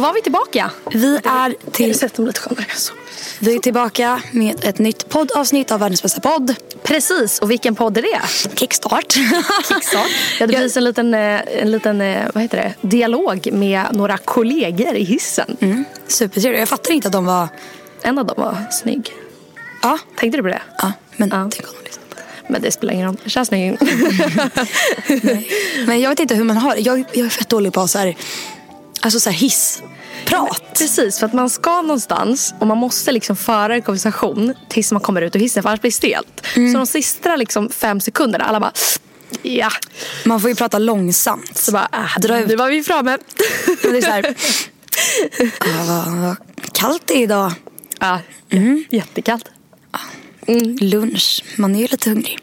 Då var vi tillbaka. Vi är till, Sätt dem lite skönare. Så. vi är tillbaka med ett nytt poddavsnitt av Världens bästa podd. Precis, och vilken podd är det? Kickstart. Kickstart. Det finns en liten, eh, en liten eh, vad heter det? dialog med några kollegor i hissen. Mm. Supertrevligt. Jag fattar inte att de var... En av dem var snygg. Ja, Tänkte du på det? ja men Ja. tänk om de lyssnar på det. Men det spelar ingen roll. Känns snygg. Men jag vet inte hur man har det. Jag, jag är fett dålig på så här, alltså så här hissprat. Precis, för att man ska någonstans och man måste liksom föra en konversation tills man kommer ut ur hissen för annars blir det stelt. Så de sista liksom fem sekunderna, alla bara ja. Man får ju prata långsamt. Så bara, äh, Dra ut. nu var vi framme. Men det är så här, ah, vad, kallt det är idag. ja, jättekallt. Lunch, man är ju lite hungrig.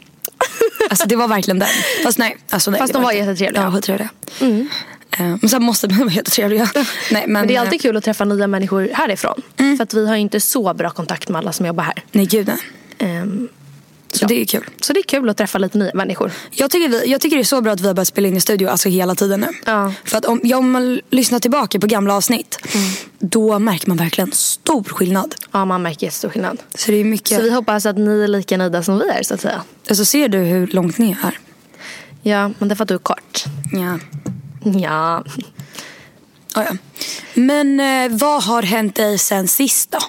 Alltså det var verkligen den. Fast nej. Alltså, nej Fast de var inte. jättetrevliga. Ja, skittrevliga. Eh, Men sen måste de vara jättetrevliga. Nej, men, Men det är alltid eh, kul att träffa nya människor härifrån. För att vi har inte så bra kontakt med alla som jobbar här. Nej, gud nej. Ehm, Så det är kul. så det är kul att träffa lite nya människor. Jag tycker, vi, jag tycker det är så bra att vi har börjat spela in i studio alltså hela tiden nu. Ja. För att om, ja, om man lyssnar tillbaka på gamla avsnitt då märker man verkligen stor skillnad. Ja, man märker jättestor skillnad. Så det är mycket... Så vi hoppas att ni är lika nöjda som vi är så att säga. Alltså ser du hur långt ner är? Ja, men det är för att du är kort. Ja. Ja. Ja, ja. Men eh, vad har hänt dig sen sist då?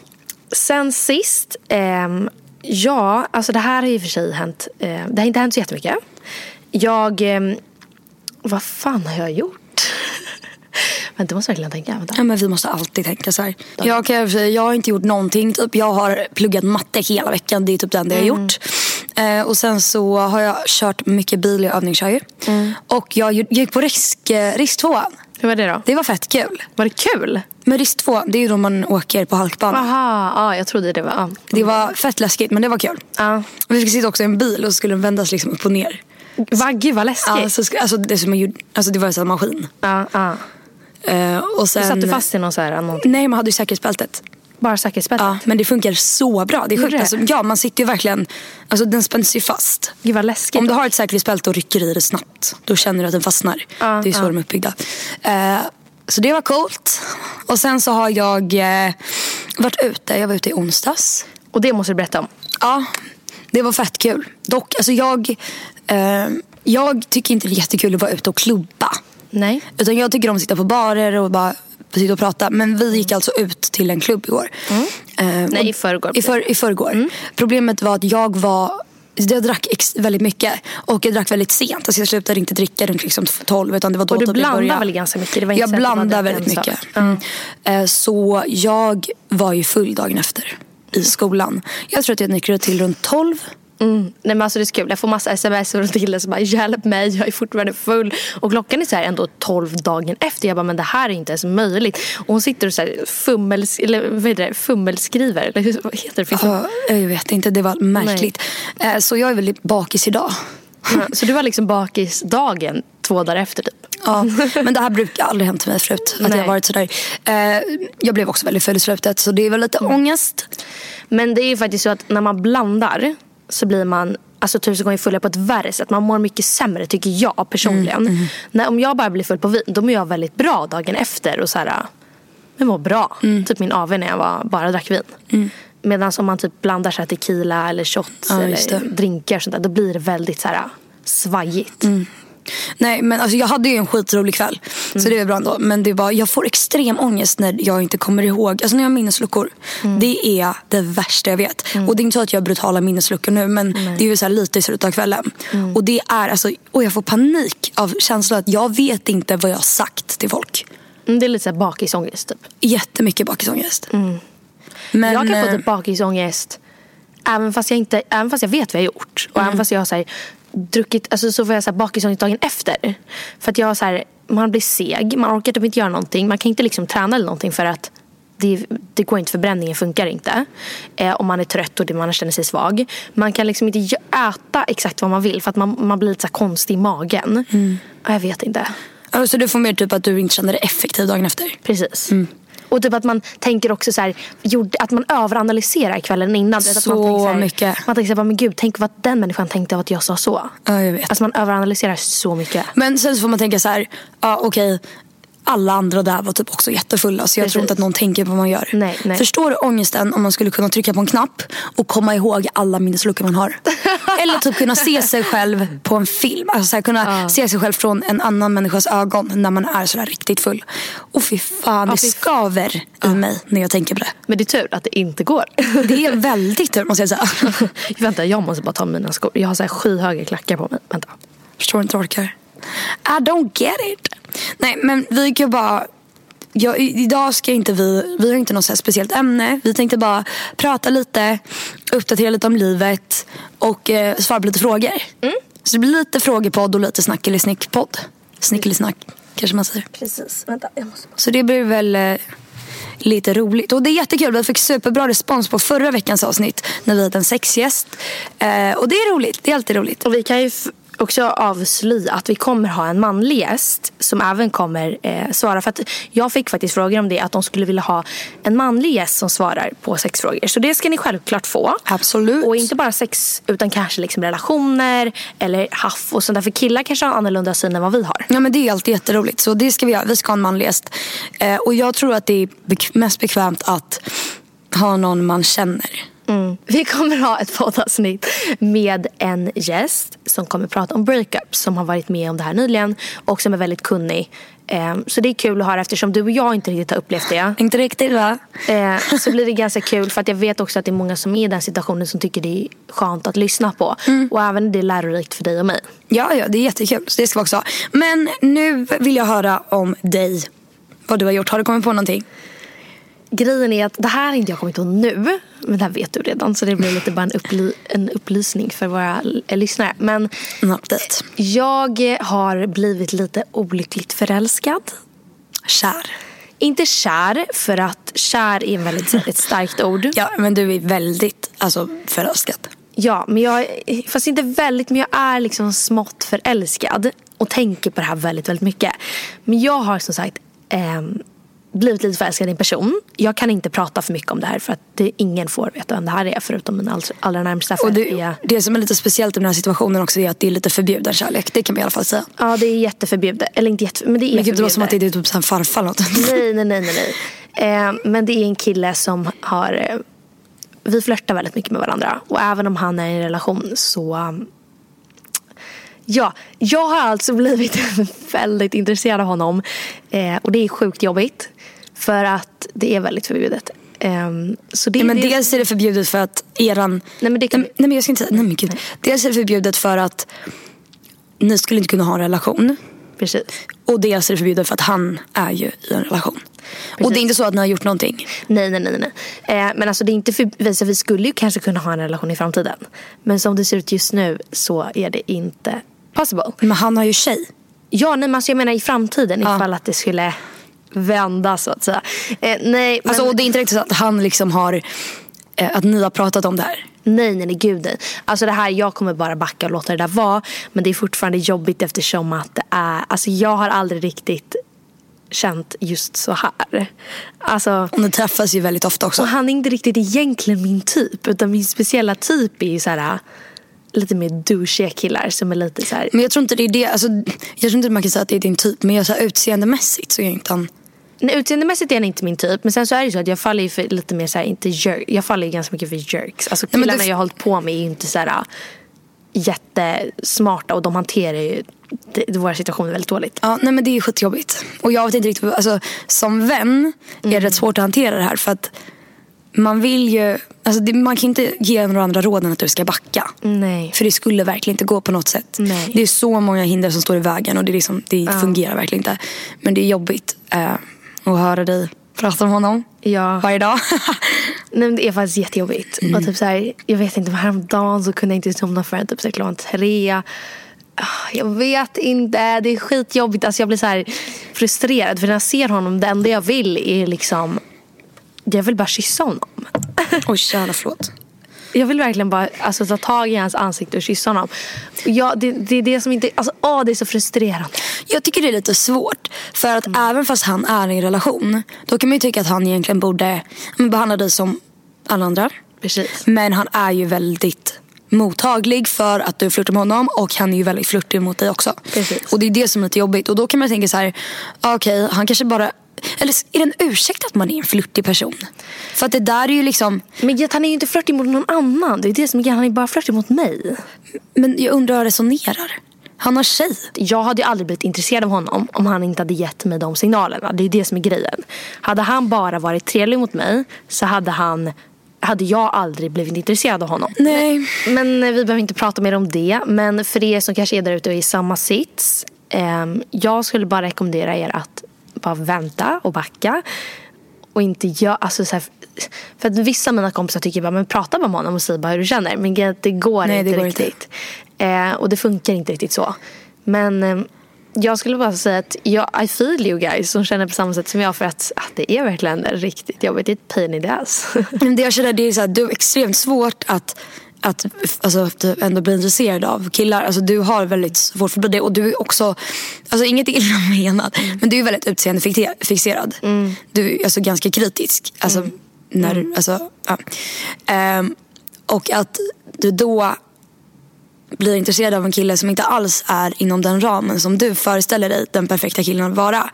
Sen sist, ehm, ja, alltså det här har i och för sig hänt. Eh, det har inte hänt så jättemycket. Jag, ehm, vad fan har jag gjort? Vänta, jag måste verkligen tänka. Vänta. Ja, men vi måste alltid tänka så här. Jag, kan, jag har inte gjort någonting. Typ. Jag har pluggat matte hela veckan. Det är typ det enda jag har gjort. Eh, och sen så har jag kört mycket bil. Jag övningskör ju. Och jag gick på risk, eh, risk 2. Hur var det då? Det var fett kul. Var det kul? Men risk 2, det är ju då man åker på halkbana. Aha, ja, jag trodde det var... Ja. Det var fett läskigt men det var kul. Ja. Vi fick sitta också i en bil och så skulle den vändas liksom upp och ner. Va, gud vad läskigt. Ja, så, alltså, det, som man gjorde, alltså, det var en sån maskin. Ja, ja. Eh, och Du sen, satte fast i någon så här, någonting. Nej, man hade ju säkerhetsbältet. Bara säkerhetsbältet. Ja, men det funkar så bra. Det är sjukt. Alltså, ja, man sitter ju verkligen... Alltså, den spänns ju fast. Gud vad läskigt. Om du har ett säkerhetsbälte och rycker i det snabbt, då känner du att den fastnar. Ja, det är så ja. de är uppbyggda. Eh, så det var coolt. Och sen så har jag eh, varit ute. Jag var ute i onsdags. Och det måste du berätta om. Ja, det var fett kul. Dock, alltså jag, eh, jag tycker inte det är jättekul att vara ute och klubba. Nej. Utan jag tycker om att sitta på barer och bara sitta och prata. Men vi gick alltså ut till en klubb igår. Eh, Nej, och- i förrgår. I, för, i förrgår. Problemet var att jag var jag drack väldigt mycket och jag drack väldigt sent. Alltså jag slutade inte dricka runt liksom 12 utan det var då Och du typ började. väl ganska mycket? Det var inte jag det väldigt mycket. Mm. Eh, Så jag var ju full dagen efter i skolan. Jag tror att jag nyktrade till runt 12. Mm. Nej men alltså det är så kul. Jag får massa sms från killar som bara hjälp mig, jag är fortfarande full. Och klockan är så här ändå 12 dagen efter. Jag bara men det här är inte ens möjligt. Och hon sitter och så här fummels, eller, vad heter det, fummelskriver. Eller vad heter det? Finns jag vet inte, det var märkligt. Eh, Så jag är väldigt bakis idag. Ja, Så du var liksom bakis dagen två dagar efter typ? Ja, men det här brukar aldrig hänt mig förut. Att jag Nej. har varit sådär. Eh, jag blev också väldigt full i slutet så det var lite Mm. ångest. Men det är ju faktiskt så att när man blandar så blir man alltså, tusen gånger fullare på ett värre sätt. Man mår mycket sämre tycker jag personligen. Mm, När, om jag bara blir full på vin då mår jag väldigt bra dagen efter. Och så här, men mår bra. Mm. Typ min AV när jag var, bara drack vin. Medan om man typ blandar så här tequila eller shots Ja, eller drinkar sånt där, då blir det väldigt så här svajigt. Mm. Nej men alltså jag hade ju en skitrolig kväll. Mm. Så det var bra ändå. Men det var, jag får extrem ångest när jag inte kommer ihåg. Alltså när jag har minnesluckor. Mm. Det är det värsta jag vet. Och det är inte så att jag har brutala minnesluckor nu. Men det är ju så här lite i slutet av kvällen. Mm. Och det är alltså, och jag får panik av känslan att jag vet inte vad jag har sagt till folk. Mm, det är lite så här bakisångest typ. Jättemycket bakisångest. Men, Mm. jag kan få eh, typ bakisångest även fast jag, inte, även fast jag vet vad jag har gjort. Och även fast jag har så här, druckit, alltså, så får jag så här, bakisångest dagen efter. För att jag har så här, man blir seg, man orkar typ inte göra någonting. Man kan inte liksom träna eller någonting för att det, det går inte, förbränningen funkar inte. Eh, om man är trött och det- man känner sig svag. Man kan liksom inte äta exakt vad man vill för att man, man blir lite så konstig i magen. Ja, Jag vet inte. så du får mer typ att du inte känner dig effektiv dagen efter. Precis. Och typ att man tänker också så här, att man överanalyserar kvällen innan. Så så här, mycket. Man tänker så här, men gud, tänk vad den människan tänkte av att jag sa så. Ja, jag vet. Alltså man överanalyserar så mycket. Men sen så får man tänka så här, ja okej. Alla andra där var typ också jättefulla så jag Precis. tror inte att någon tänker på vad man gör. Nej, nej. Förstår du ångesten om man skulle kunna trycka på en knapp och komma ihåg alla minnesluckor man har? Eller typ kunna se sig själv på en film. Alltså så här, kunna se sig själv från en annan människas ögon när man är sådär riktigt full. Och fy fan, Ja, det skaver i mig när jag tänker på det. Men det är tur att det inte går. Det är väldigt tur måste jag säga. Vänta, jag måste bara ta mina skor. Jag har så här skyhöga klackar på mig. Vänta. Förstår inte orkar. I don't get it. Nej men vi kan bara jag, i- idag ska inte vi, vi har inte något speciellt ämne. Vi tänkte bara prata lite, uppdatera lite om livet och eh, svara på lite frågor. Så det blir lite frågepodd och lite snackelisnick-podd. Snickelisnack kanske man säger. Precis. Vänta, jag måste. Så det blir väl eh, lite roligt. Och det är jättekul. Vi fick superbra respons på förra veckans avsnitt när vi hade en sexgäst. Eh, och det är roligt. Det är alltid roligt. Och vi kan ju också avslöja att vi kommer ha en manlig gäst som även kommer eh, svara. För att jag fick faktiskt frågor om det, att de skulle vilja ha en manlig gäst som svarar på sexfrågor. Så det ska ni självklart få. Absolut. Och inte bara sex, utan kanske liksom relationer eller haff och sånt där. För killar kanske har annorlunda syn än vad vi har. Ja men det är alltid jätteroligt. Så det ska vi göra. Vi ska ha en manlig gäst. Eh, och jag tror att det är mest bekvämt att ha någon man känner. Vi kommer ha ett poddavsnitt med en gäst som kommer prata om breakups som har varit med om det här nyligen och som är väldigt kunnig. Eh, Så det är kul att höra eftersom du och jag inte riktigt har upplevt det. Inte riktigt va? Eh, så blir det ganska kul för att jag vet också att det är många som är i den situationen som tycker det är skönt att lyssna på. Och även det är lärorikt för dig och mig. Ja, ja, det är jättekul. Så det ska vi också ha. Men nu vill jag höra om dig. Vad du har gjort. Har du kommit på någonting? Grejen är att det här har inte jag kommit på nu. Men det här vet du redan. Så det blir lite bara en, upply- en upplysning för våra lyssnare. Men jag har blivit lite olyckligt förälskad. Kär. Inte kär, för att kär är en väldigt, ett starkt ord. Ja, men du är väldigt alltså, förälskad. Ja, men jag, fast inte väldigt, men jag är liksom smått förälskad. Och tänker på det här väldigt, väldigt mycket. Men jag har som sagt ehm, blivit lite förälskad i en person. Jag kan inte prata för mycket om det här för att det, ingen får veta vem det här är förutom mina all, allra närmsta. Och det, är, det som är lite speciellt i den här situationen också är att det är lite förbjuden kärlek. Det kan man i alla fall säga. ja, det är jätteförbjudet. Eller inte jätte, men det är Men gud, det var som att det är typ en farfar eller något. Nej, nej, nej, nej. nej. Eh, men det är en kille som har... Eh, vi flörtar väldigt mycket med varandra. Och även om han är i en relation så... um, ja, jag har alltså blivit väldigt intresserad av honom. Eh, och det är sjukt jobbigt. För att det är väldigt förbjudet. Eh, så det, Ja, men det, dels är det förbjudet för att eran... Nej, men det kan nej, nej men jag ska inte säga, nej men gud. Dels är det förbjudet för att ni skulle inte kunna ha en relation. Precis. Och dels är det förbjudet för att han är ju i en relation. Och det är inte så att ni har gjort någonting. Nej, nej, nej. nej. Eh, men alltså det är inte för, vi skulle ju kanske kunna ha en relation i framtiden. Men som det ser ut just nu så är det inte possible. Men han har ju tjej. Ja, nej, men alltså jag menar i framtiden Ja. ifall att det skulle vända så att säga. Eh, nej, men, Alltså, och det är inte riktigt så att han liksom har... Eh, att ni har pratat om det här. nej, nej, nej, gud nej. Alltså det här, jag kommer bara backa och låta det där vara. Men det är fortfarande jobbigt eftersom att det är, alltså jag har aldrig riktigt känt just så här. Alltså, Och ni träffas ju väldigt ofta också. och han är inte riktigt egentligen min typ. Utan min speciella typ är ju så här lite mer douchiga killar som är lite så här. Men jag tror inte det är det. Alltså, jag tror inte man kan säga att det är din typ. Men jag, så här, utseendemässigt så är inte han... Nej, utseendemässigt är han inte min typ. Men sen så är det så att jag faller ju för lite mer så här, inte jerk. Jag faller ju ganska mycket för jerks. Alltså killarna det- jag har hållit på med är ju inte så här äh, jättesmarta och de hanterar ju våra situationer väldigt dåligt. Ja, nej men det är skitjobbigt. Och jag vet inte riktigt, alltså som vän är det rätt svårt att hantera det här för att man vill ju, alltså det, man kan inte ge några andra råd än att du ska backa. Nej. För det skulle verkligen inte gå på något sätt. Nej. Det är så många hinder som står i vägen och det, liksom, det fungerar verkligen inte. Men det är jobbigt. Eh, att höra dig prata om honom Ja. varje dag. Nej, det är faktiskt jättejobbigt. Och typ så här, jag vet inte, häromdagen så kunde jag inte somna förrän typ så här klockan tre. Ah, Jag vet inte, det är skitjobbigt. Alltså jag blir så frustrerad. För när jag ser honom, det enda jag vill är liksom... Jag vill bara kyssa honom. Oj, jävlar förlåt. Jag vill verkligen bara alltså, ta tag i hans ansikte och kyssa honom. Jag, det, det är det som inte... Alltså, åh, det är så frustrerande. Jag tycker det är lite svårt. För att även fast han är i en relation. Då kan man ju tycka att han egentligen borde ja, behandla dig som alla andra. Precis. Men han är ju väldigt mottaglig för att du flörtar med honom och han är ju väldigt flörtig mot dig också. Precis. Och det är det som är lite jobbigt. Och då kan man tänka så här, ah, okej han kanske bara, eller är det en ursäkt att man är en flörtig person? För att det där är ju liksom, Men han är ju inte flörtig mot någon annan. Det är det som är. Han är bara flörtig mot mig. men jag undrar hur jag resonerar. Han har tjej. Jag hade ju aldrig blivit intresserad av honom om han inte hade gett mig de signalerna. Det är det som är grejen. Hade han bara varit trevlig mot mig så hade han hade jag aldrig blivit intresserad av honom. Nej. Men eh, vi behöver inte prata mer om det. Men för er som kanske är där ute och är i samma sits. ehm, jag skulle bara rekommendera er att bara vänta och backa. Och inte göra... Alltså så här, för att vissa av mina kompisar tycker bara, men prata bara med honom och säg bara hur du känner. Men att det går Nej, det inte går inte. riktigt. Eh, och det funkar inte riktigt så. Men eh, jag skulle bara säga att jag, I feel you guys som känner på samma sätt som jag. För att ah, det är verkligen riktigt jobbigt. Det är ett pain in the ass. Men det jag känner det är så här, du är extremt svårt att att alltså, att ändå bli intresserad av killar. Alltså, du har väldigt svårt för det. Och du är också, alltså inget illa menat, men du är väldigt utseendefixerad. Du är alltså ganska kritisk. Alltså, när, du- alltså, ja. Ehm, och att du då blir intresserad av en kille som inte alls är inom den ramen som du föreställer dig den perfekta killen att vara.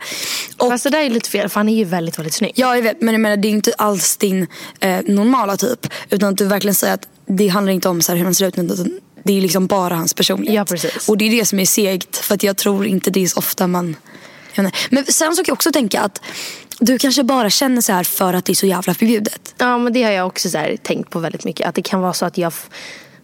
Och Fast det där är lite fel för han är ju väldigt, väldigt snygg. Ja, jag vet. Men jag menar, det är inte alls din eh, normala typ. Utan att du verkligen säger att det handlar inte om så här hur han ser ut. Utan det är liksom bara hans personlighet. Ja, precis. Och det är det som är segt. För att jag tror inte det är så ofta man... Men sen så kan jag också tänka att du kanske bara känner så här för att det är så jävla förbjudet. Ja, men det har jag också så här, tänkt på väldigt mycket. Att det kan vara så att jag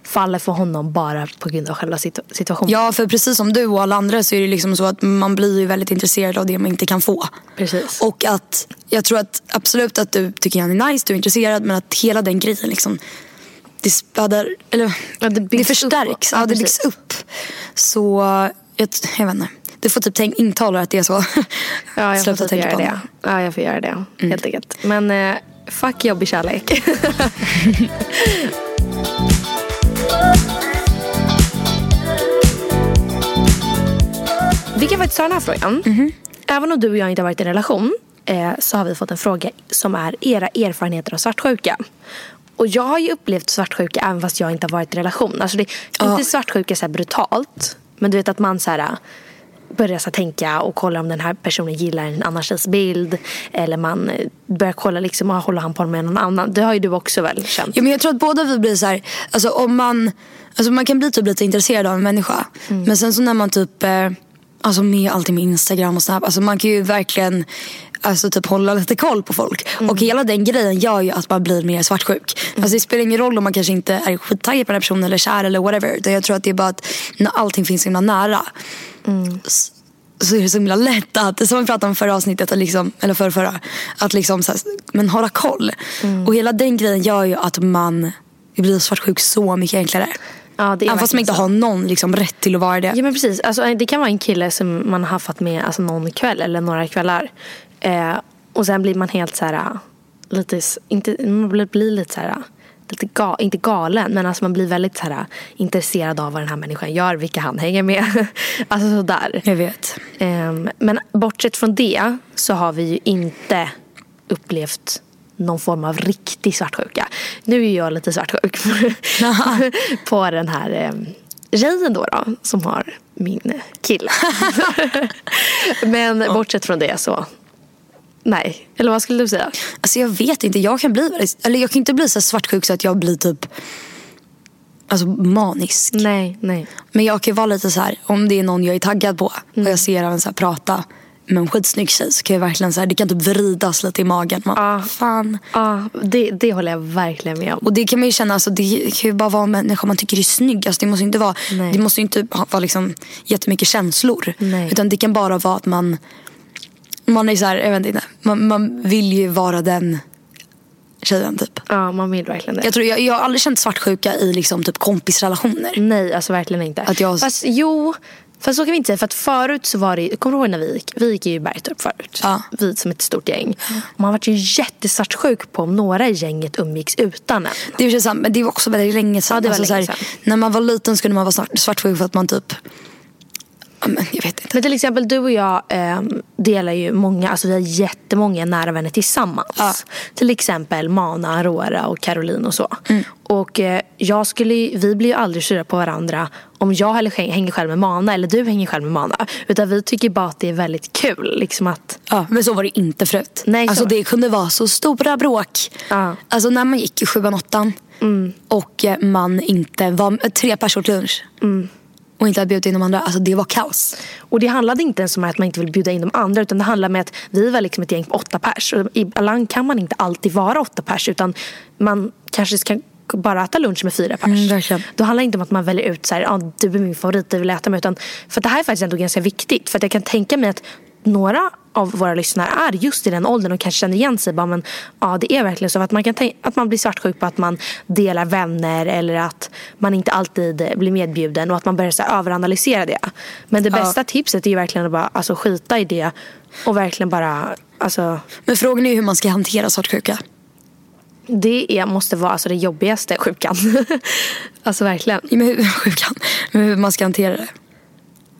faller för honom bara på grund av själva situ- situationen. Ja, för precis som du och alla andra så är det liksom så att man blir ju väldigt intresserad av det man inte kan få. Precis. Och att jag tror att absolut att du tycker han är nice, du är intresserad men att hela den grejen liksom det späder, eller Ja, det det, förstärks. upp. Ja, det precis. byggs upp. Så jag, jag vet inte. Du får typ tänk, intala att det är så. Ja, jag får Sluta typ tänka göra på det. honom. Ja, jag får göra det. Helt enkelt. Men eh, fuck jobbig kärlek. Vi kan faktiskt ta den här frågan. Även om du och jag inte har varit i en relation eh, så har vi fått en fråga som är era erfarenheter av svartsjuka. Och jag har ju upplevt svartsjuka även fast jag inte har varit i en relation. Alltså det, Inte svartsjuka så här brutalt. Men du vet att man så här, börjar så tänka och kolla om den här personen gillar en annan tjejs bild. Eller man eh, börjar kolla liksom, ah, håller han på med någon annan. Det har ju du också väl känt? Ja, men jag tror att båda vi blir så här, alltså om man, alltså man kan bli typ lite intresserad av en människa. Men sen så när man typ, eh, alltså med allting med Instagram och Snap, alltså man kan ju verkligen Alltså typ hålla lite koll på folk. Och hela den grejen gör ju att man blir mer svartsjuk. Alltså det spelar ingen roll om man kanske inte är skittaggad på den här personen eller kär eller whatever. Utan jag tror att det är bara att när allting finns så himla nära. s- Så är det så himla lätt att, som vi pratade om förra avsnittet, liksom, eller förra, förra att liksom så här, men hålla koll. Och hela den grejen gör ju att man blir svartsjuk så mycket enklare. Ja, Även fast man inte har någon liksom, rätt till att vara det. Ja men precis. Alltså, det kan vara en kille som man har haft med alltså, någon kväll eller några kvällar. Eh, och sen blir man helt så här, äh, lite, inte, man blir, blir lite så här, äh, lite ga, inte galen men alltså man blir väldigt så här, äh, intresserad av vad den här människan gör, vilka han hänger med. alltså sådär. Jag vet. Ehm, men bortsett från det så har vi ju inte upplevt någon form av riktig svartsjuka. Nu är jag lite svartsjuk på den här um, tjejen då, då som har min kille. men bortsett från det så nej. Eller vad skulle du säga? Alltså jag vet inte, jag kan bli eller jag kan inte bli så svartsjuk så att jag blir typ Alltså manisk. Nej, nej. Men jag kan vara lite så här, om det är någon jag är taggad på och jag ser även så här prata med en skitsnygg tjej så kan jag verkligen så här, det kan typ vridas lite i magen. Man, Ja. Fan. Ja, det, det håller jag verkligen med om. Och det kan man ju känna, alltså, det kan ju bara vara en människa man tycker är snygg. Alltså, det måste inte vara, Nej. det måste inte vara liksom jättemycket känslor. Nej. Utan det kan bara vara att man Man är så här, jag vet inte. Man, man vill ju vara den tjejen typ. Ja, man vill verkligen det. Jag, tror, jag, jag har aldrig känt svartsjuka i liksom typ kompisrelationer. Nej, alltså verkligen inte. Att jag- Fast jo, fast så kan vi inte säga. För att förut så var det, kommer du ihåg när vi gick? Vi gick ju i Bergtorp förut. Ja. Vi som ett stort gäng. Och man var ju jättesvartsjuk på om några i gänget umgicks utan en. Det, sant, men det var också väldigt länge sedan. Ja, det var så länge här, sedan. När man var liten skulle man vara svart, svartsjuk för att man typ... Men jag vet inte. Men till exempel du och jag eh, delar ju många, alltså vi har jättemånga nära vänner tillsammans. Ja. Till exempel Mana, Aurora och Caroline och så. Och eh, jag skulle, vi blir ju aldrig sura på varandra om jag hänger själv med Mana eller du hänger själv med Mana. Utan vi tycker bara att det är väldigt kul. Liksom att, Ja, men så var det inte förut. Nej, så alltså, det. kunde vara så stora bråk. Ja. Alltså när man gick i sjuan, åttan och eh, man inte var eh, tre personer till lunch. Och inte hade bjudit in de andra. Alltså det var kaos. och det handlade inte ens om att man inte vill bjuda in de andra. Utan det handlade om att vi var liksom ett gäng på åtta pers. Och ibland kan man inte alltid vara åtta pers. Utan man kanske ska bara äta lunch med fyra pers. Mm. Då handlar det inte om att man väljer ut så här, ah, du är min favorit, du vill äta med. Utan, för att det här är faktiskt ändå ganska viktigt. För att jag kan tänka mig att några av våra lyssnare är just i den åldern och kanske känner igen sig. Bara, men, ja, det är verkligen så. Att man, kan tänka, att man blir svartsjuk på att man delar vänner eller att man inte alltid blir medbjuden och att man börjar så här, överanalysera det. Men det bästa tipset är ju verkligen att bara alltså, skita i det och verkligen bara Alltså, Men frågan är hur man ska hantera svartsjuka. det är, måste vara alltså, det jobbigaste sjukan. alltså verkligen. Ja, Men hur, sjukan. Men hur man ska hantera det.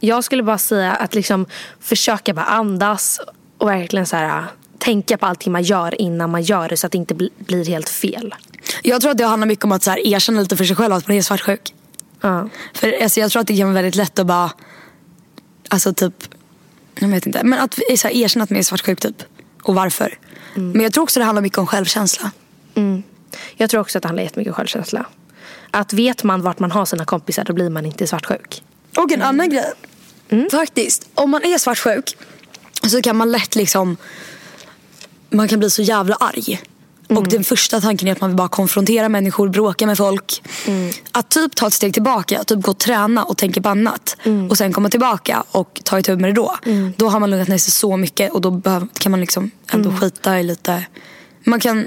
Jag skulle bara säga att liksom försöka bara andas och verkligen så här, tänka på allting man gör innan man gör det så att det inte bli, blir helt fel. Jag tror att det handlar mycket om att så här, erkänna lite för sig själv att man är svartsjuk. Ja. För alltså, jag tror att det kan vara väldigt lätt att bara, alltså typ, jag vet inte, men att så här, erkänna att man är svartsjuk typ. Och varför. Men jag tror också det handlar mycket om självkänsla. Jag tror också att det handlar jättemycket om självkänsla. Att vet man vart man har sina kompisar då blir man inte svartsjuk. Och en annan grej. Faktiskt, om man är svartsjuk så kan man lätt liksom, man kan bli så jävla arg. Och den första tanken är att man vill bara konfrontera människor, bråka med folk. Att typ ta ett steg tillbaka, typ gå och träna och tänka på annat. Och sen komma tillbaka och ta itu med det då. Då har man lugnat ner sig så mycket och då kan man liksom ändå skita i lite. Man kan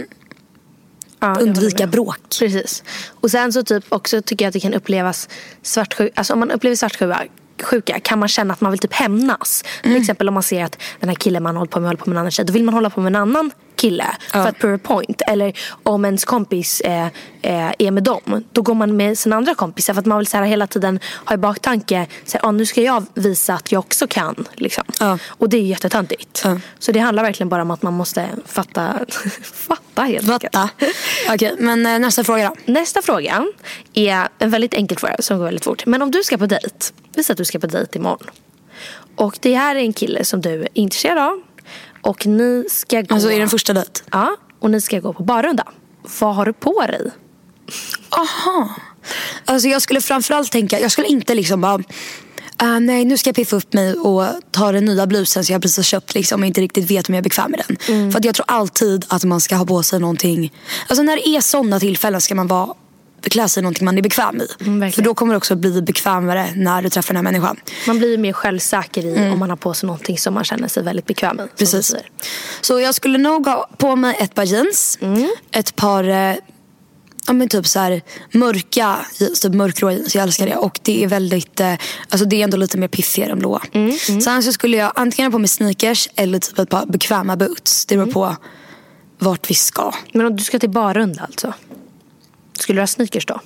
Ja, undvika bråk. Precis. Och sen så typ också tycker jag att det kan upplevas svartsjuka. Alltså om man upplever svartsjuka sjuka, kan man känna att man vill typ hämnas. Till exempel om man ser att den här killen man håller på med håller på med en annan tjej. Då vill man hålla på med en annan kille för att prove a point. Eller om ens kompis eh, eh, är med dem. Då går man med sina andra kompisar. För att man vill så här, hela tiden ha i baktanke. Så här, ah, nu ska jag visa att jag också kan. Liksom. Ja. Och det är jättetöntigt. Ja. Så det handlar verkligen bara om att man måste fatta. fatta helt enkelt. Okej, men eh, nästa fråga då. Nästa fråga är en väldigt enkel fråga som går väldigt fort. Men om du ska på dejt. Vi säger att du ska på dejt imorgon. Och det här är en kille som du är intresserad av. Och ni ska gå... Alltså är det en första dejt? Ja, och ni ska gå på barrunda. Vad har du på dig? Aha. Alltså jag skulle framförallt tänka, jag skulle inte liksom bara "Ah, nej nu ska jag piffa upp mig och ta den nya blusen som jag precis har köpt liksom, och inte riktigt vet om jag är bekväm med den. Mm. För jag tror alltid att man ska ha på sig någonting. Alltså när det är sådana tillfällen ska man vara klä sig i någonting man är bekväm i. Mm. För då kommer det också bli bekvämare när du träffar den här människan. Man blir mer självsäker i om man har på sig någonting som man känner sig väldigt bekväm i. du Precis. Så jag skulle nog ha på mig ett par jeans. Mm. Ett par eh, ja, men typ så här, mörka jeans, typ mörkgrå jeans. Jag älskar det. Och det är väldigt, eh, alltså det är ändå lite mer piffigare än blåa. Mm, Sen så skulle jag antingen ha på mig sneakers eller typ ett par bekväma boots. Det beror Mm. på vart vi ska. Men om du ska till barrunda alltså? Skulle du ha sneakers då?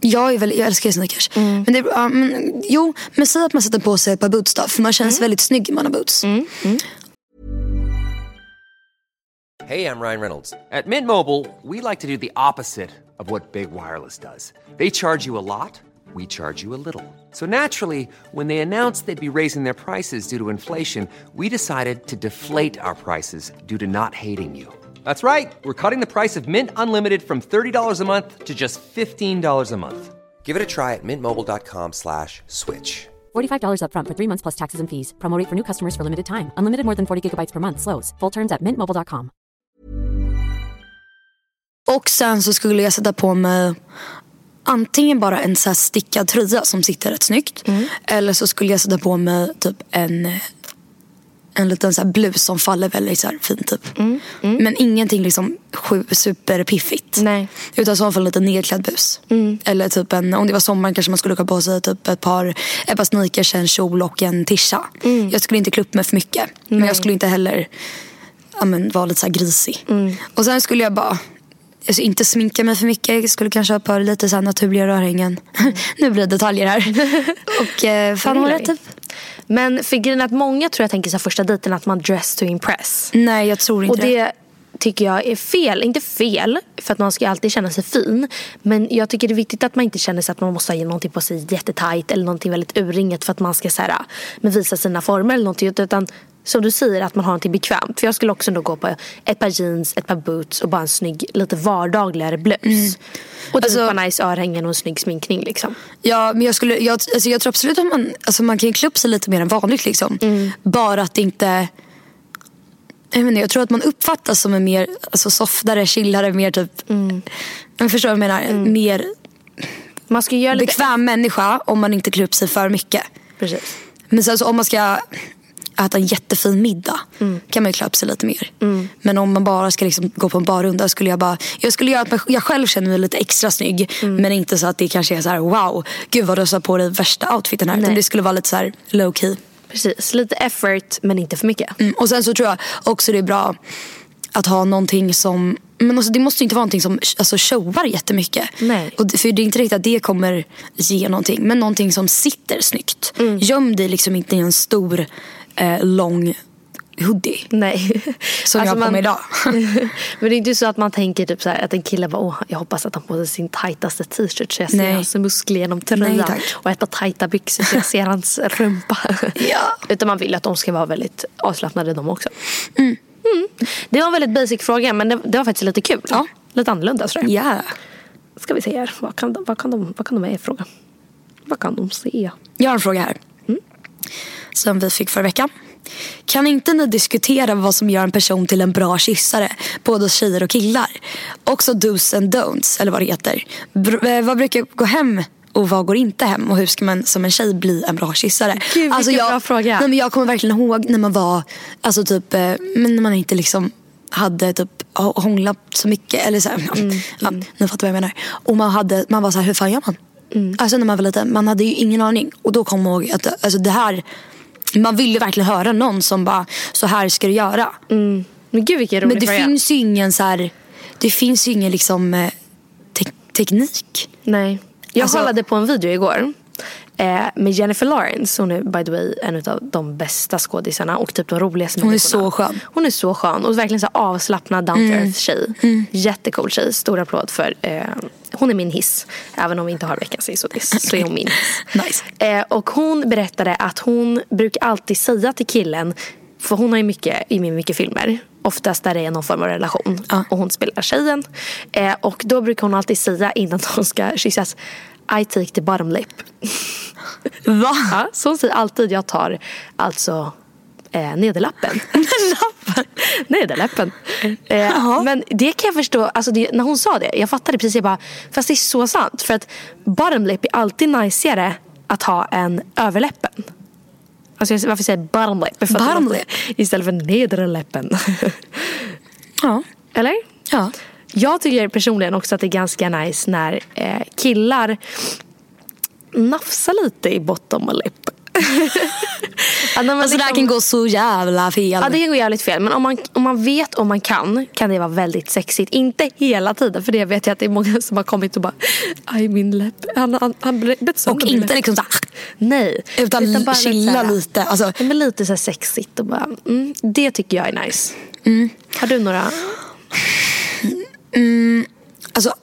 Jag, är väl, jag älskar sneakers. Mm. Men det, ja, men, jo, men säg att man sätter på sig ett par boots då. För man känns Mm. väldigt snygg om man har boots. Hey, I'm Ryan Reynolds. At Mint Mobile, we like to do the opposite of what Big Wireless does. They charge you a lot, we charge you a little. So naturally, when they announced they'd be raising their prices due to inflation, we decided to deflate our prices due to not hating you. That's right. We're cutting the price of Mint Unlimited from $30 a month to just $15 a month. Give it a try at mintmobile.com slash switch. $45 upfront for three months plus taxes and fees. Promo rate for new customers for limited time. Unlimited more than 40 gigabytes per month. Slows. Full terms at mintmobile.com. Och sen så skulle jag sätta på mig antingen bara en så här stickad tröja som sitter rätt snyggt. Mm. Eller så skulle jag sätta på mig typ en, en liten så blus som faller väldigt så här fint typ. Mm, Men ingenting liksom superpiffigt. Nej. Utan fall en lite nedklädd bus. Eller typ en, om det var sommar kanske man skulle ha på sig typ ett par, ett par sneakers, en kjol och en tisha. Jag skulle inte klä upp mig för mycket. Men jag skulle inte heller ja, men, vara lite så här grisig. Och sen skulle jag bara Alltså inte sminka mig för mycket. Jag skulle kanske ha på lite så naturliga rörhängen. nu blir det detaljer här. och eh, fan Det typ. Men för grejen att många tror jag tänker så första dejten att man dress to impress. Nej jag tror inte Och det tycker jag är fel. Inte fel, för att man ska alltid känna sig fin. Men jag tycker det är viktigt att man inte känner sig att man måste ha någonting på sig jättetajt eller någonting väldigt urringat för att man ska så här, men visa sina former eller någonting. Utan som du säger, att man har någonting bekvämt. För jag skulle också då gå på ett par jeans, ett par boots och bara en snygg, lite vardagligare blus. Och typ Alltså- nice örhängen och en snygg sminkning liksom. Ja, men jag, skulle, jag, alltså jag tror absolut att man, alltså man kan klä upp sig lite mer än vanligt. Liksom. Bara att det inte... Jag, inte, jag tror att man uppfattas som en mer alltså softare, chillare, mer typ... Jag förstår vad jag menar. Mer Man ska göra lite... bekväm människa om man inte klär upp sig för mycket. Precis. Men sen så om man ska äta en jättefin middag kan man ju klä upp sig lite mer. Men om man bara ska liksom gå på en barrunda skulle jag bara... Jag skulle göra att jag själv känner mig lite extra snygg. Men inte så att det kanske är så här: wow, gud vad du har på dig värsta outfiten här. Utan Nej. det skulle vara lite så här low key. Precis. Lite effort men inte för mycket. Mm. Och sen så tror jag också det är bra att ha någonting som men alltså, det måste ju inte vara någonting som alltså, showar jättemycket. Nej. Och, för det är inte riktigt att det kommer ge någonting. Men någonting som sitter snyggt. Mm. Göm dig liksom inte i en stor, eh, lång hoodie. Nej. Som jag har på mig idag. men det är inte så att man tänker typ så här, att en kille bara, åh, jag hoppas att han på sig sin tajtaste t-shirt så jag ser Nej. hans muskler genom tröjan. och ett par tajta byxor så jag ser hans rumpa. Ja. Utan man vill att de ska vara väldigt avslappnade de också. Mm. Det var en väldigt basic fråga men det, det var faktiskt lite kul. Ja. Lite annorlunda tror jag. Ja. Ska vi se här, vad kan, de- vad kan, de, vad kan de med i frågan? Vad kan de se? Jag har en fråga här. Som vi fick förra veckan. Kan inte ni diskutera vad som gör en person till en bra kyssare? Både hos tjejer och killar. Också dos and don'ts, eller vad det heter. Br- eh, vad brukar gå hem och vad går inte hem? Och hur ska man som en tjej bli en bra kyssare? Gud, vilken jag, bra fråga. Nej, men jag kommer verkligen ihåg när man var, alltså typ, eh, men när man inte liksom hade typ hå- hånglat så mycket. Eller så här, Mm, ja, ni fattar vad jag menar. Och man, hade, man var så här, hur fan gör man? Mm. Alltså när man var liten, man hade ju ingen aning. Och då kom jag ihåg att alltså, det här, man ville verkligen höra någon som bara, så här ska du göra. Men gud vilken rolig Men det fråga. finns ju ingen så här, det finns ju ingen liksom eh, te- teknik. Nej. Jag Alltså- kollade på en video igår. Eh, med Jennifer Lawrence. Hon är by the way en av de bästa skådisarna och typ de roligaste Hon är så skön. Hon är så skön och verkligen så avslappnad down to earth tjej. Jättecool tjej. Stor applåd för eh, hon är min hiss. Även om vi inte har veckans hiss och diss så är hon min hiss. Nice. Eh, och hon berättade att hon brukar alltid säga till killen, för hon har ju mycket i mycket filmer. Oftast där det är någon form av relation. Ja. Och hon spelar tjejen. Eh, och då brukar hon alltid säga innan de ska kyssas I take the bottom lip. Va? Ja, så hon säger alltid jag tar alltså eh, nederlappen. Nederläppen. Eh, men det kan jag förstå, alltså det, när hon sa det, jag fattade precis, jag bara, fast det är så sant. För att bottom lip är alltid najsigare att ha än överläppen. Alltså jag- varför säger jag bottom lip? Bottom lip? Istället för nedre läppen. Ja. Eller? ja. Jag tycker personligen också att det är ganska nice när eh, killar nafsar lite i bottom lip. Alltså det här liksom- kan gå så jävla fel. Ja det kan gå jävligt fel men om man, om man vet och man kan kan det vara väldigt sexigt. Inte hela tiden för det vet jag att det är många som har kommit och bara Aj min läpp, han, han, han bet sönder och inte läpp." liksom så här, Nej. utan, bara chilla så här- lite. Alltså, men lite så här sexigt och bara, mm, det tycker jag är nice. Mm. Har du några? alltså,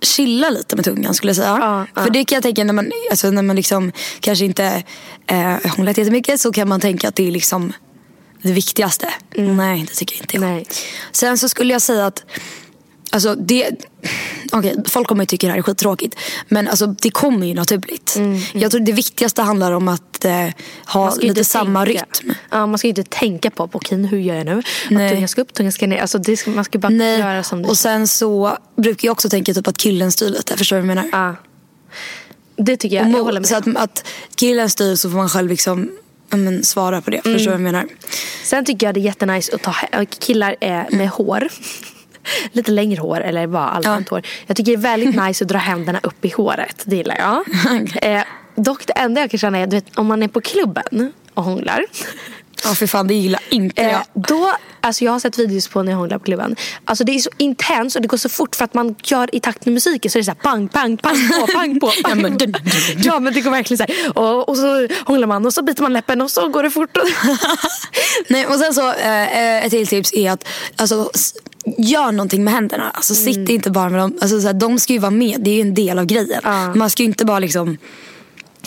chilla lite med tungan skulle jag säga. Ja, ja. För det kan jag tänka när man, alltså, när man liksom kanske inte eh, hånglat jättemycket så kan man tänka att det är liksom det viktigaste. Nej, det tycker jag inte. jag. Nej. Sen så skulle jag säga att Alltså det, okej, folk kommer ju tycka det här är skittråkigt. Men alltså, det kommer ju naturligt. Jag tror det viktigaste handlar om att eh, ha lite samma tänka. rytm. Ja, man ska ju inte tänka på, okej, hur gör jag nu? Nej. Att tungan ska upp, tungan ska ner. Alltså, det ska, man ska bara Nej, göra som det och sen så brukar jag också tänka typ att killen styr lite. Förstår du vad jag menar? Ja. Det tycker jag, jag håller med. Så att, att killen styr så får man själv liksom men, svara på det. Förstår du vad jag menar? Sen tycker jag det är jättenice att ta killar eh, med hår. Lite längre hår eller bara allmänt hår. Jag tycker det är väldigt nice att dra händerna upp i håret. Det gillar jag. eh, dock det enda jag kan känna är vet, om man är på klubben och hånglar. Ja för fan det gillar inte Eh, jag. då, alltså jag har sett videos på när jag hånglar på klubben. Alltså det är så intens och det går så fort för att man gör i takt med musiken. Så är det så här pang, pang, pang på, pang på. Pang men dun, dun, dun. Ja men det går verkligen så här. Och, och så hånglar man och så biter man läppen och så går det fort. Nej, och sen så eh, ett till tips är att alltså, gör någonting med händerna. Alltså, Sitt inte bara med dem. Alltså, så här, de ska ju vara med. Det är ju en del av grejen. Ja. Man ska ju inte bara liksom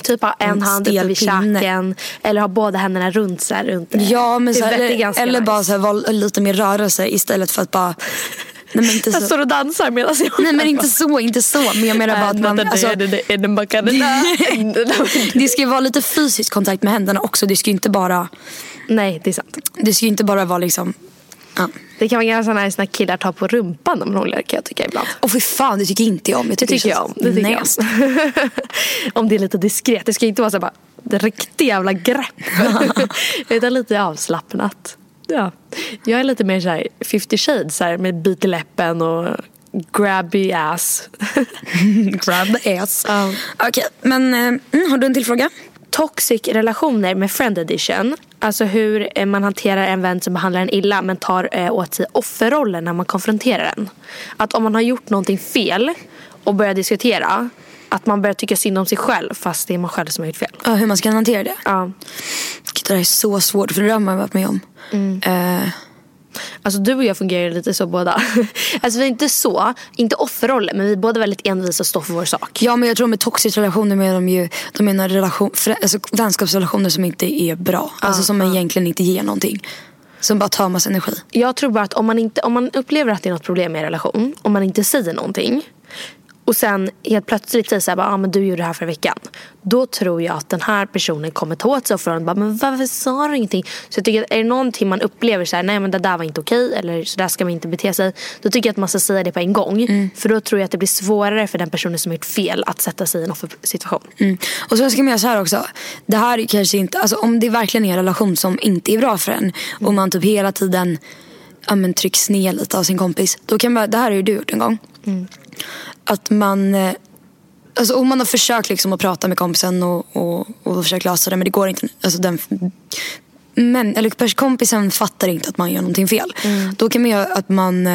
Typ ha en En hand uppe vid käken. Eller ha båda händerna runt så här, runt Ja, men så här, eller, eller nice. bara så här, vara lite mer rörelse istället för att bara... Nej men inte Jag så. står och dansar medan jag Nej men inte så, inte så. Men jag menar bara att man... Alltså, det ska ju vara lite fysisk kontakt med händerna också. Det ska ju inte bara, Nej, det är sant. det ska ju inte bara vara liksom... Ja. Det kan vara ganska nice när killar tar på rumpan när man hånglar kan jag tycka ibland. Och för fan, det tycker inte jag om. Jag Det tycker det jag om. Det tycker jag om. om det är lite diskret. Det ska inte vara så bara det riktiga jävla grepp. Utan lite avslappnat. Ja. Jag är lite mer så här 50 shades så här, med bit i läppen och grabby ass. Grab ass. Ja. Okej, men eh, mm, har du en till fråga? Toxic relationer med friend edition. Alltså hur eh, man hanterar en vän som behandlar en illa men tar eh, åt sig offerrollen när man konfronterar den. Att om man har gjort någonting fel och börjar diskutera att man börjar tycka synd om sig själv fast det är man själv som har gjort fel. Ja, hur man ska hantera det? Ja. Det här är så svårt för det där har man varit med om. Mm. Eh, Alltså du och jag fungerar lite så båda. Alltså vi är inte så, inte offerrollen men vi är båda väldigt envisa och står för vår sak. ja men jag tror med toxic relationer menar de ju de menar relation, alltså, vänskapsrelationer som inte är bra. Alltså som egentligen inte ger någonting. Som bara tar massa energi. Jag tror bara att om man, inte, om man upplever att det är något problem med en relation, om man inte säger någonting och sen helt plötsligt säger så här, ah, men du gjorde det här förra veckan. Då tror jag att den här personen kommer ta åt sig och från bara, men varför sa du ingenting? Så jag tycker att är det någonting man upplever så här, nej men det där var inte okej eller så där ska man inte bete sig. Då tycker jag att man ska säga det på en gång. För då tror jag att det blir svårare för den personen som har gjort fel att sätta sig i en offersituation. Mm. Och så ska man göra så här också. Det här är kanske inte, alltså om det verkligen är en relation som inte är bra för en och man typ hela tiden ja, men, trycks ner lite av sin kompis. Då kan man, det här har ju du gjort en gång. Att man, eh, alltså om man har försökt liksom att prata med kompisen och, och, och försökt lösa det men det går inte. Alltså den, men, eller kompisen fattar inte att man gör någonting fel. Då kan man göra att man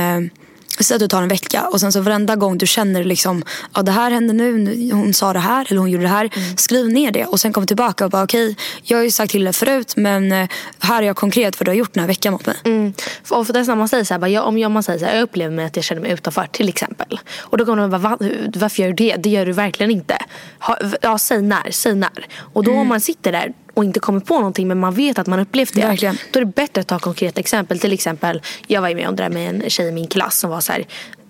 Säg att du tar en vecka och sen så varenda gång du känner liksom, ja det här hände nu, hon sa det här eller hon gjorde det här. Skriv ner det och sen kom tillbaka och bara okej, jag har ju sagt till dig förut men eh, här är jag konkret vad du har gjort den här veckan mot mig. Mm. För oftast när man säger så här, bara, ja, om jag, man säger så här, jag upplever mig att jag känner mig utanför till exempel. Och då kommer de bara, Va, varför gör du det? Det gör du verkligen inte. Ha, ja, säg när, säg när. Och då om man sitter där och inte kommer på någonting men man vet att man upplevt det. Verkligen. Då är det bättre att ta konkreta exempel. Till exempel, jag var med om det där med en tjej i min klass som var så här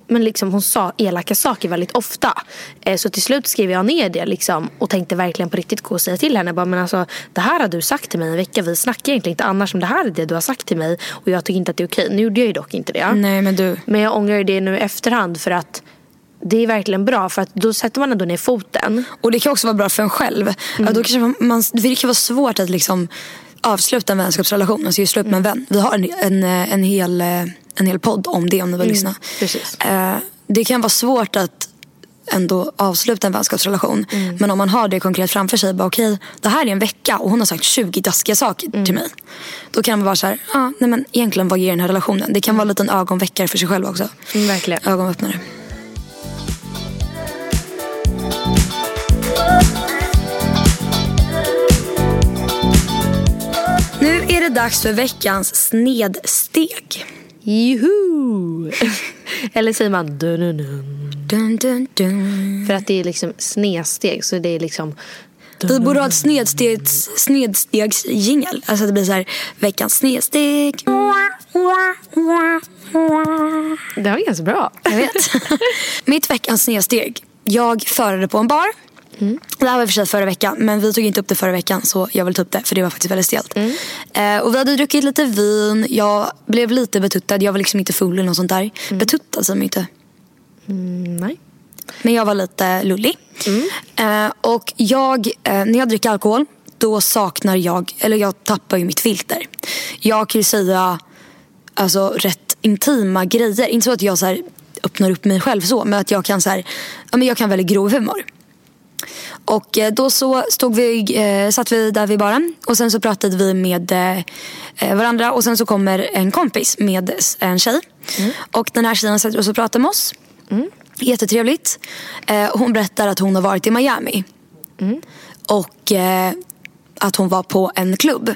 men liksom hon sa elaka saker väldigt ofta. Eh, så till slut skrev jag ner det liksom, och tänkte verkligen på riktigt gå och säga till henne. Bara, men alltså, det här har du sagt till mig en vecka. Vi snackar egentligen inte annars om det här är det du har sagt till mig. Och jag tycker inte att det är okej. Nu gjorde jag ju dock inte det. Nej men du, Men jag ångrar det nu i efterhand för att det är verkligen bra. För att då sätter man ändå ner foten. och det kan också vara bra för en själv. Ja, då kanske man, det kan vara svårt att liksom avsluta en vänskapsrelation, alltså just slut med en vän. Vi har en, en, en, hel, eh, en hel podd om det om ni vill lyssna. precis. Eh, det kan vara svårt att ändå avsluta en vänskapsrelation. Men om man har det konkret framför sig. Bara, okej, det här är en vecka och hon har sagt 20 taskiga saker till mig. Då kan man vara så här, ah, nej men egentligen vad ger den här relationen? Det kan vara en liten ögonväckare för sig själv också. Mm, verkligen. Ögonöppnare. Det dags för veckans snedsteg. Juhu! Eller säger man dun, dun, dun. Dun, dun, dun. För att det är liksom snedsteg. Så det är liksom Vi borde ha ett snedstegs, snedstegsjingel. Alltså att det blir så här, veckans snedsteg. Det var ganska bra. Jag vet. Mitt veckans snedsteg. Jag förade på en bar. Det här var i och för sig förra veckan men vi tog inte upp det förra veckan så jag vill ta upp det för det var faktiskt väldigt stelt. Eh, och vi hade druckit lite vin, jag blev lite betuttad, jag var liksom inte full eller något sånt där. Betuttad säger man inte. Mm, nej. Men jag var lite lullig. Eh, och jag, eh, när jag dricker alkohol då saknar jag, eller jag tappar ju mitt filter. Jag kan ju säga alltså, rätt intima grejer. Inte så att jag så här, öppnar upp mig själv så, men att jag kan, så här, ja, men jag kan väldigt grov humor. Och eh, då så stod vi, eh, satt vi där vid baren och sen så pratade vi med eh, varandra och sen så kommer en kompis med en tjej. Och den här tjejen sätter oss och pratar med oss. Jättetrevligt. Eh, hon berättar att hon har varit i Miami. Och eh, att hon var på en klubb.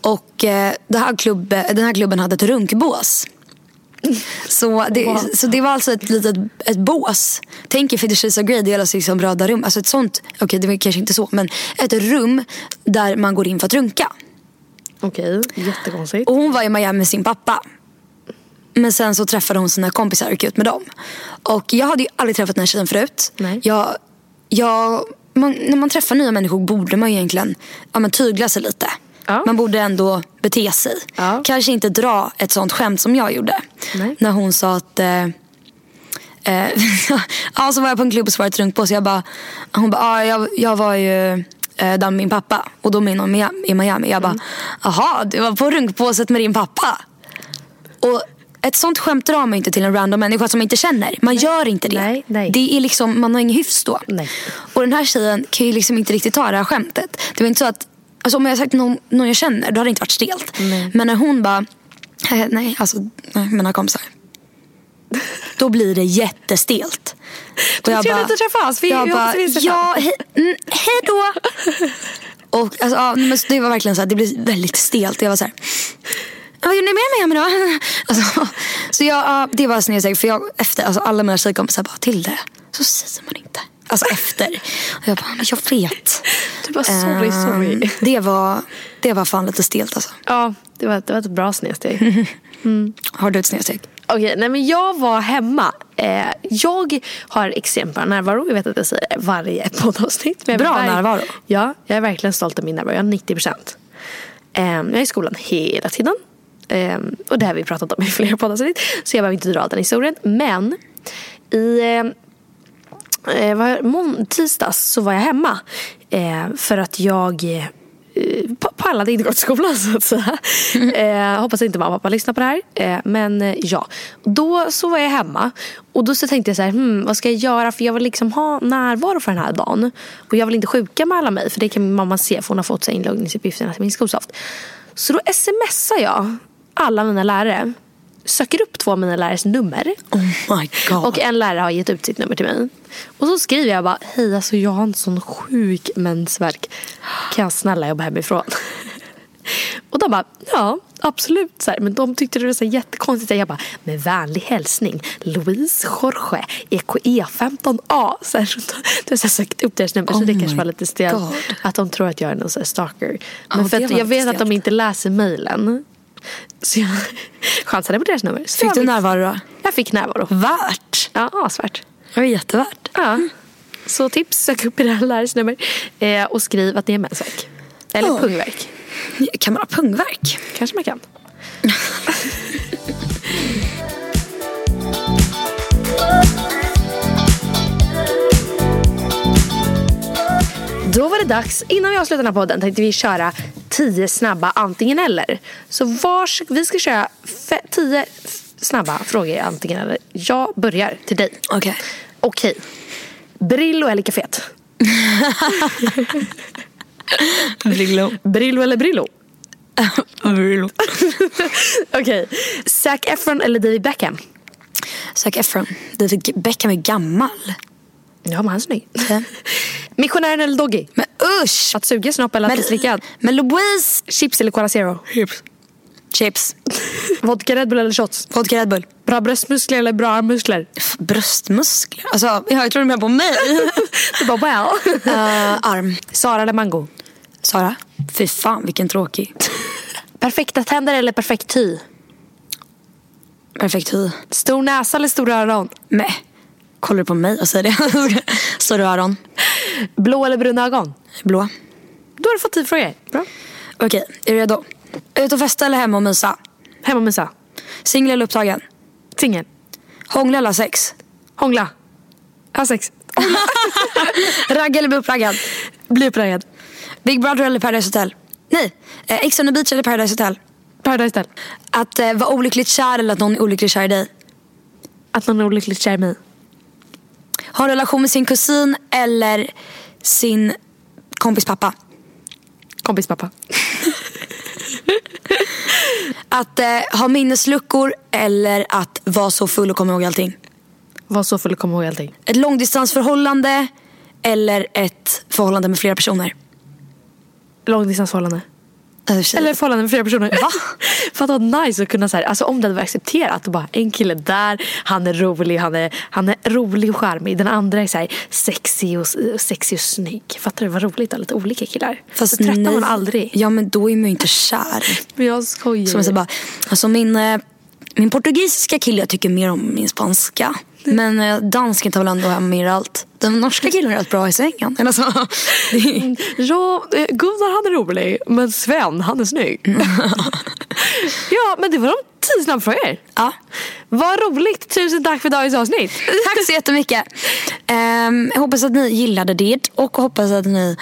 Och eh, det här klubb, den här klubben hade ett runkbås. Så det, så det var alltså ett litet ett bås. Tänk er Fifty Shades of Grey, är alltså liksom röda rum. Alltså ett sånt, okej okay, det var kanske inte så, men ett rum där man går in för att runka. Okej, jättekonstigt. Och hon var i Miami med sin pappa. Men sen så träffade hon sina kompisar och gick ut med dem. Och jag hade ju aldrig träffat den här tjejen förut. Nej. Jag, jag, man, när man träffar nya människor borde man ju egentligen ja, men tygla sig lite. Ja. Man borde ändå bete sig. Ja. Kanske inte dra ett sånt skämt som jag gjorde. Nej. När hon sa att eh, eh, ja, så var jag på en klubb och så var det ett runkbås. Jag bara, hon bara, ah, jag, jag var ju eh, där med min pappa. Och då någon Mia- i Miami. Jag bara, Mm. du var på runkbåset med din pappa. Och ett sånt skämt drar man inte till en random människa som man inte känner. Man gör inte det. Nej, nej. Det är liksom, man har ingen hyfs då. Nej. Och den här tjejen kan ju liksom inte riktigt ta det här skämtet. Det var inte så att, alltså om jag hade sagt någon, någon jag känner, då hade det inte varit stelt. Men när hon bara, eh, nej alltså, nej, mina kompisar. Då blir det jättestelt. Och jag trevligt att träffas. Vi- jag bara, ja, he, hej då. Och alltså, ja, men det var verkligen så här, det blev väldigt stelt. Jag var så här, vad gjorde ni med mig då? Alltså, så jag, ja, det var snedsteg. För jag, efter, alltså, alla mina tjejkompisar bara, till det. Så säger man inte. Alltså efter. Och jag bara, men jag vet. Du bara, sorry, Ehm, sorry. Det var, det var fan lite stelt alltså. Ja, det var, det var ett bra snedsteg. Har du ett snedsteg? Okej, nej men jag var hemma. Eh, jag har extremt bra närvaro. Jag vet att jag säger varje poddavsnitt. men Bra verk- närvaro? Ja, jag är verkligen stolt över min närvaro. Jag har 90 procent. Eh, jag är i skolan hela tiden. Eh, och det har vi pratat om i flera poddavsnitt. Så jag behöver inte dra den historien. Men i eh, var, mån- tisdags så var jag hemma. Eh, för att jag eh, pallade inte gå till skolan så att säga. Eh, hoppas inte mamma och pappa lyssnar på det här. Eh, men eh, ja, då så var jag hemma. Och då så tänkte jag så här, hmm, vad ska jag göra? För jag vill liksom ha närvaro för den här dagen. Och jag vill inte sjuka med alla mig. För det kan min mamma se för hon har fått inloggningsuppgifterna till min Skolsoft. Så då smsar jag alla mina lärare. Söker upp två av mina lärares nummer. Oh my god. Och en lärare har gett ut sitt nummer till mig. Och så skriver jag bara, hej alltså jag har en sån sjuk mensvärk. Kan jag snälla jobba hemifrån? Och de bara, ja absolut. Så här, men de tyckte det var så här jättekonstigt. Jag bara, med vänlig hälsning Louise Jorge E EKE 15A. Så här, så du har så sökt upp deras nummer. så Oh det kanske var lite stelt. Att de tror att jag är någon så stalker. Ja, Men för att var jag vet att de inte läser mejlen. Så jag chansade på deras nummer. Så Fick du närvaro då? Jag fick närvaro. Värt. Ja, asvärt. Det var jättevärt. Ja. Så tips, sök upp era lärares nummer eh, och skriv att det är mensvärk. Eller Ja. pungvärk. Kan man ha pungvärk? Kanske man kan. Då var det dags, innan vi avslutar den här podden tänkte vi köra tio snabba antingen eller. Så vars, vi ska köra fe, tio f- snabba frågor antingen eller. Jag börjar till dig. Okej. Okej. Brillo eller café? Brillo. Brillo eller Brillo? Brillo. Okej. Zac Efron eller David Beckham? Zac Efron. David Beckham är gammal. Ja, men han är snygg. Missionären eller Doggy? Men usch! Att suga snopp eller att bli slickad? Men Louise. Chips eller Cola Zero? Chips. Chips. Vodka Red Bull eller shots? Vodka Red Bull. Bra bröstmuskler eller bra armmuskler? Bröstmuskler. Alltså, ja, jag tror de är på mig. Du bara well. uh, arm. Sara eller Mango? Sara. Fy fan vilken tråkig. Perfekta tänder eller perfekt hy? Perfekt hy. Stor näsa eller stora öron? Nej. Kollar du på mig och säger det? Står du öron? Blå eller bruna ögon? Blå. Då har du fått tio frågor. Bra. Okej, är du redo? Ut och festa eller hemma och mysa? Hemma med Sa. Singel eller upptagen? Singel. Hångla eller ha sex? Hångla. Ha sex. Ragga eller bli uppraggad? Bli uppraggad. Big Brother eller Paradise Hotel? Nej, eh, Ex on the beach eller Paradise Hotel? Paradise Hotel. Att eh, vara olyckligt kär eller att någon är olyckligt kär i dig? Att någon är olyckligt kär i mig. Ha en relation med sin kusin eller sin kompis pappa? Kompis pappa. Att eh, ha minnesluckor eller att vara så full och komma ihåg allting? Var så full och komma ihåg allting. Ett långdistansförhållande eller ett förhållande med flera personer? Långdistansförhållande. Eller Eller förhållande med flera personer. Va? Fatta vad nice att kunna så här, alltså om det hade varit accepterat. Och bara, en kille där, han är rolig, han är, han är rolig och charmig. Den andra är så här, sexig, och, sexig och snygg. Fattar du vad roligt? Lite olika killar. Fast så tröttnar man aldrig. Ja men då är man ju inte kär. Men jag skojar. Som jag säger bara, alltså min, eh, min portugisiska kille jag tycker mer om min spanska. Men eh, dansken tar väl ändå hem mer allt. Den norska killen är rätt bra i sängen. Eller så, det är, Ja, eh, Gunnar han är rolig. Men Sven, han är snygg. ja, men det var de tio snabbfrågor. ja. Vad roligt. Tusen tack för dagens avsnitt. Tack så jättemycket. Um, jag hoppas att ni gillade det och hoppas att ni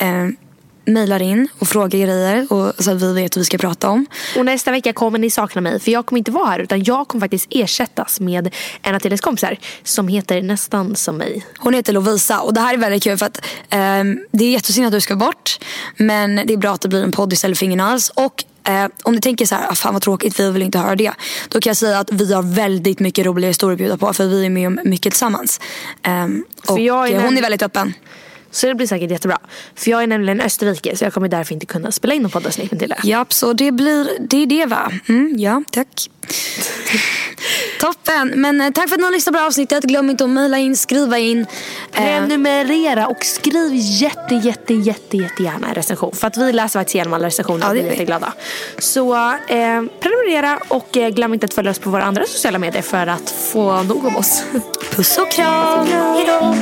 um, mejlar in och frågar grejer och, så att vi vet vad vi ska prata om. Och nästa vecka kommer ni sakna mig för jag kommer inte vara här utan jag kommer faktiskt ersättas med en av Tilles kompisar som heter nästan som mig. Hon heter Lovisa och det här är väldigt kul för att ehm, det är jättesynd att du ska bort. Men det är bra att det blir en podd istället för ingen alls. Och eh, om ni tänker så här, ah, fan vad tråkigt, vi vill inte höra det. Då kan jag säga att vi har väldigt mycket roliga historier att bjuda på för vi är med om mycket tillsammans. Ehm, och jag är eh, hon är väldigt öppen. Så det blir säkert jättebra. För jag är nämligen Österrike så jag kommer därför inte kunna spela in någon poddavsnitt med Tille. Japp, så det blir det, är det va? Mm, ja, tack. Toppen, men eh, tack för att ni har lyssnat på det avsnittet. Glöm inte att mejla in, skriva in. Eh, Prenumerera och skriv jätte, jätte, jätte, jättegärna en recension. För att vi läser faktiskt igenom alla recensioner Ja, och det blir jätteglada. Så eh, prenumerera och eh, glöm inte att följa oss på våra andra sociala medier för att få nog om oss. puss och kram. Hej då!